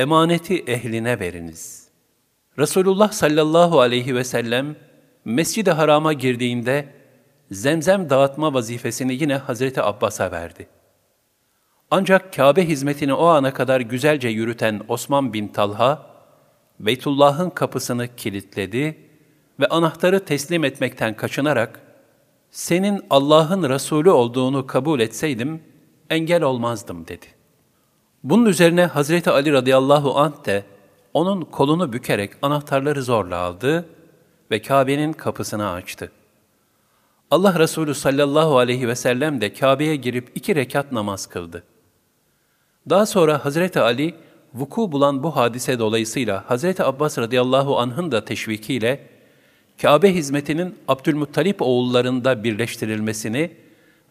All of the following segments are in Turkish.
emaneti ehline veriniz. Resulullah sallallahu aleyhi ve sellem Mescid-i Haram'a girdiğinde zemzem dağıtma vazifesini yine Hazreti Abbas'a verdi. Ancak Kabe hizmetini o ana kadar güzelce yürüten Osman bin Talha, Beytullah'ın kapısını kilitledi ve anahtarı teslim etmekten kaçınarak, senin Allah'ın Resulü olduğunu kabul etseydim, engel olmazdım dedi. Bunun üzerine Hazreti Ali radıyallahu anh de onun kolunu bükerek anahtarları zorla aldı ve Kabe'nin kapısını açtı. Allah Resulü sallallahu aleyhi ve sellem de Kabe'ye girip iki rekat namaz kıldı. Daha sonra Hazreti Ali, vuku bulan bu hadise dolayısıyla Hazreti Abbas radıyallahu anh'ın da teşvikiyle Kabe hizmetinin Abdülmuttalip oğullarında birleştirilmesini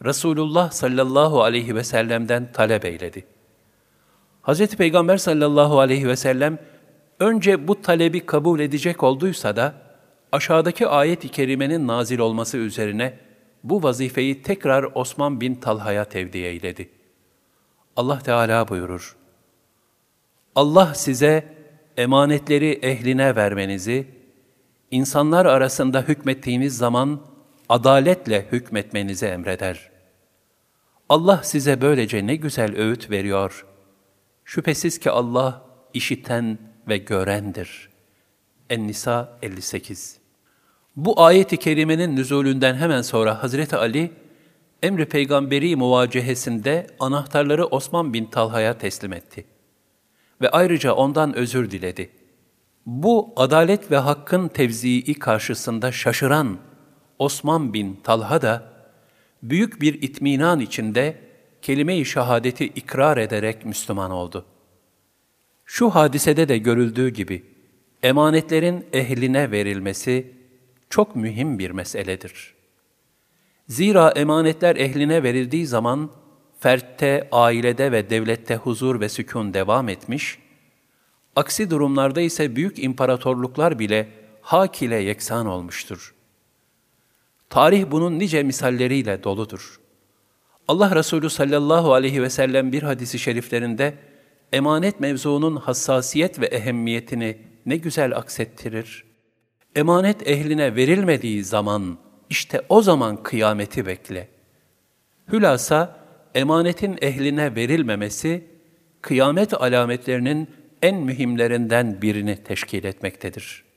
Resulullah sallallahu aleyhi ve sellem'den talep eyledi. Hazreti Peygamber sallallahu aleyhi ve sellem önce bu talebi kabul edecek olduysa da aşağıdaki ayet-i kerimenin nazil olması üzerine bu vazifeyi tekrar Osman bin Talha'ya tevdi eyledi. Allah Teala buyurur. Allah size emanetleri ehline vermenizi, insanlar arasında hükmettiğiniz zaman adaletle hükmetmenizi emreder. Allah size böylece ne güzel öğüt veriyor. Şüphesiz ki Allah işiten ve görendir. En-Nisa 58 Bu ayeti kerimenin nüzulünden hemen sonra Hazreti Ali, emri peygamberi muvacehesinde anahtarları Osman bin Talha'ya teslim etti. Ve ayrıca ondan özür diledi. Bu adalet ve hakkın tevzii karşısında şaşıran Osman bin Talha da büyük bir itminan içinde kelime-i şehadeti ikrar ederek Müslüman oldu. Şu hadisede de görüldüğü gibi emanetlerin ehline verilmesi çok mühim bir meseledir. Zira emanetler ehline verildiği zaman fertte, ailede ve devlette huzur ve sükun devam etmiş, aksi durumlarda ise büyük imparatorluklar bile hak ile yeksan olmuştur. Tarih bunun nice misalleriyle doludur. Allah Resulü sallallahu aleyhi ve sellem bir hadisi şeriflerinde emanet mevzuunun hassasiyet ve ehemmiyetini ne güzel aksettirir. Emanet ehline verilmediği zaman işte o zaman kıyameti bekle. Hülasa emanetin ehline verilmemesi kıyamet alametlerinin en mühimlerinden birini teşkil etmektedir.''